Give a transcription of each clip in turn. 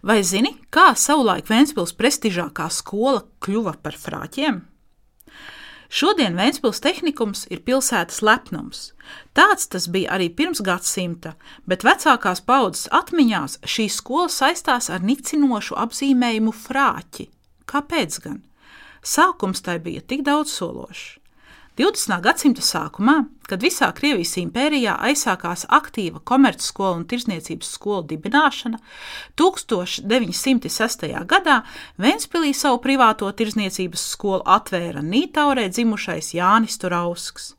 Vai zini, kā savulaik Vēncpils prestižākā skola kļuva par frāķiem? Šodien Vēncpils tehnikums ir pilsētas lepnums. Tāds tas bija arī pirms gadsimta, bet vecākās paudzes atmiņās šī skola saistās ar nicinošu apzīmējumu frāķi. Kāpēc gan? Sākums tai bija tik daudz sološs. 20. gadsimta sākumā, kad visā Krievijas impērijā aizsākās aktīva komercskola un tirzniecības skola dibināšana, 1906. gadā Ventspīlī savu privāto tirzniecības skolu atvēra Nītaurē dzimušais Jānis Turausks.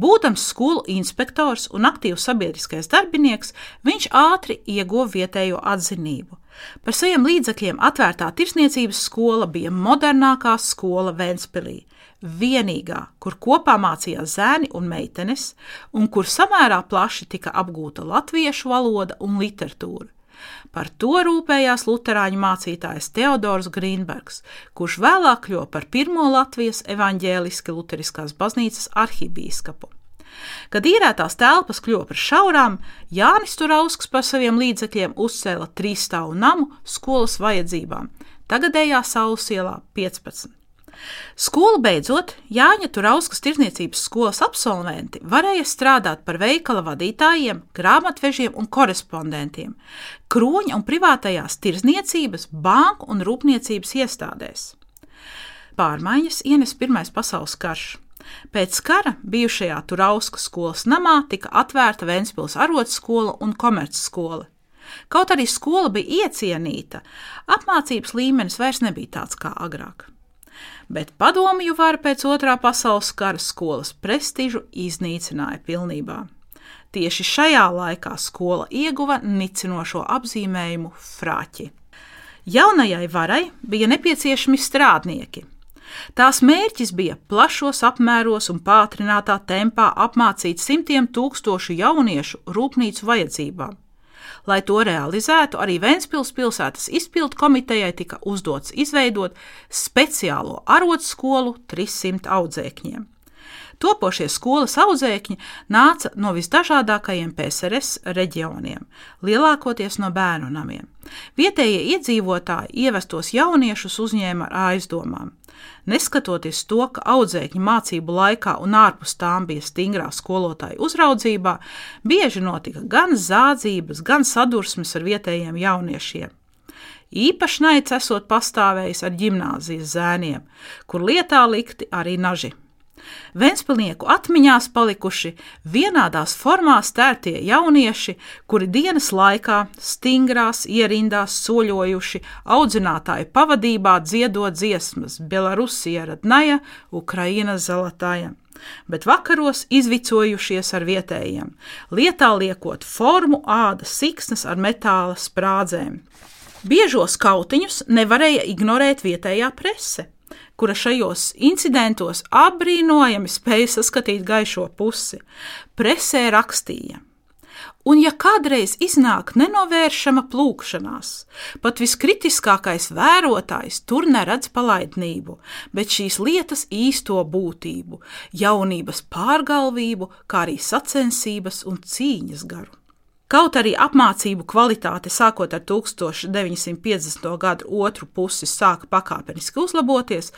Būtams skolu inspektors un aktīvs sabiedriskais darbinieks, viņš ātri ieguva vietējo atzinību. Par saviem līdzekļiem atvērtā tirsniecības skola bija modernākā skola Vēnspilī, vienīgā, kur kopā mācījās zēni un meitenes, un kur samērā plaši tika apgūta latviešu valoda un literatūra. Par to rūpējās luterāņu mācītājs Teodors Grīnbergs, kurš vēlāk kļuva par pirmo Latvijas evaņģēliski luteriskās baznīcas arhibīskapu. Kad īrētās telpas kļuva par šaurām, Jānis Turausks par saviem līdzekļiem uzcēla trīsstāvu namu skolas vajadzībām, tagadējā Saules ielā 15. Skolu beidzot, Jāņa Turauskas tirzniecības skolas absolventi varēja strādāt par veikala vadītājiem, grāmatvežiem un korespondentiem, kroņa un privātajās tirzniecības, banku un rūpniecības iestādēs. Pārmaiņas ienes Pirmais pasaules karš. Pēc kara bijušajā Turauskas skolas namā tika atvērta Vēncpils arotskola un komercskola. Kaut arī skola bija iecienīta, apmācības līmenis vairs nebija tāds kā agrāk bet padomju vara pēc otrā pasaules kara skolas prestižu iznīcināja pilnībā. Tieši šajā laikā skola ieguva nicinošo apzīmējumu frāķi. Jaunajai varai bija nepieciešami strādnieki. Tās mērķis bija plašos apmēros un pātrinātā tempā apmācīt simtiem tūkstošu jauniešu rūpnīcu vajadzībām. Lai to realizētu, arī Vēncpils pilsētas izpildu komitejai tika uzdots izveidot speciālo arotskolu 300 audzēkņiem. Topošie skolas audzēkņi nāca no visdažādākajiem PSRS reģioniem, lielākoties no bērnu namiem. Vietējie iedzīvotāji ievestos jauniešus uzņēma ar aizdomām. Neskatoties to, ka audzēkņi mācību laikā un ārpus tām bija stingrā skolotāja uzraudzībā, bieži notika gan zādzības, gan sadursmes ar vietējiem jauniešiem. Īpaši naids esot pastāvējis ar ģimnāzijas zēniem, kur lietā likti arī naži. Ventspilnieku atmiņās palikuši vienādās formās tērtie jaunieši, kuri dienas laikā stingrās ierindās soļojuši audzinātāju pavadībā dziedot dziesmas Belarusija radnaja, Ukraina zalatāja bet vakaros izvicojušies ar vietējiem, lietā liekot formu ādas siksnas ar metāla sprādzēm. Biežos kautiņus nevarēja ignorēt vietējā prese kura šajos incidentos apbrīnojami spēja saskatīt gaišo pusi, presē rakstīja. Un, ja kādreiz iznāk nenovēršama plūkšanās, pat viskritiskākais vērotājs tur neredz palaidnību, bet šīs lietas īsto būtību, jaunības pārgalvību, kā arī sacensības un cīņas garu. Kaut arī apmācību kvalitāte sākot ar 1950. gadu otru pusi sāka pakāpeniski uzlaboties,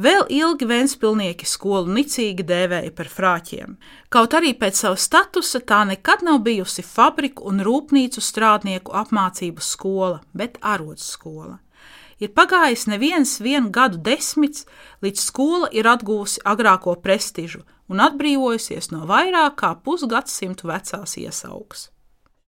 vēl ilgi Vēnspilnieki skolu nicīgi dēvēja par frāķiem. Kaut arī pēc sava statusa tā nekad nav bijusi fabriku un rūpnīcu strādnieku apmācību skola, bet arotskola. Ir pagājis neviens vienu gadu desmits, līdz skola ir atguvusi agrāko prestižu un atbrīvojusies no vairāk kā pusgadsimtu vecās iesaugas.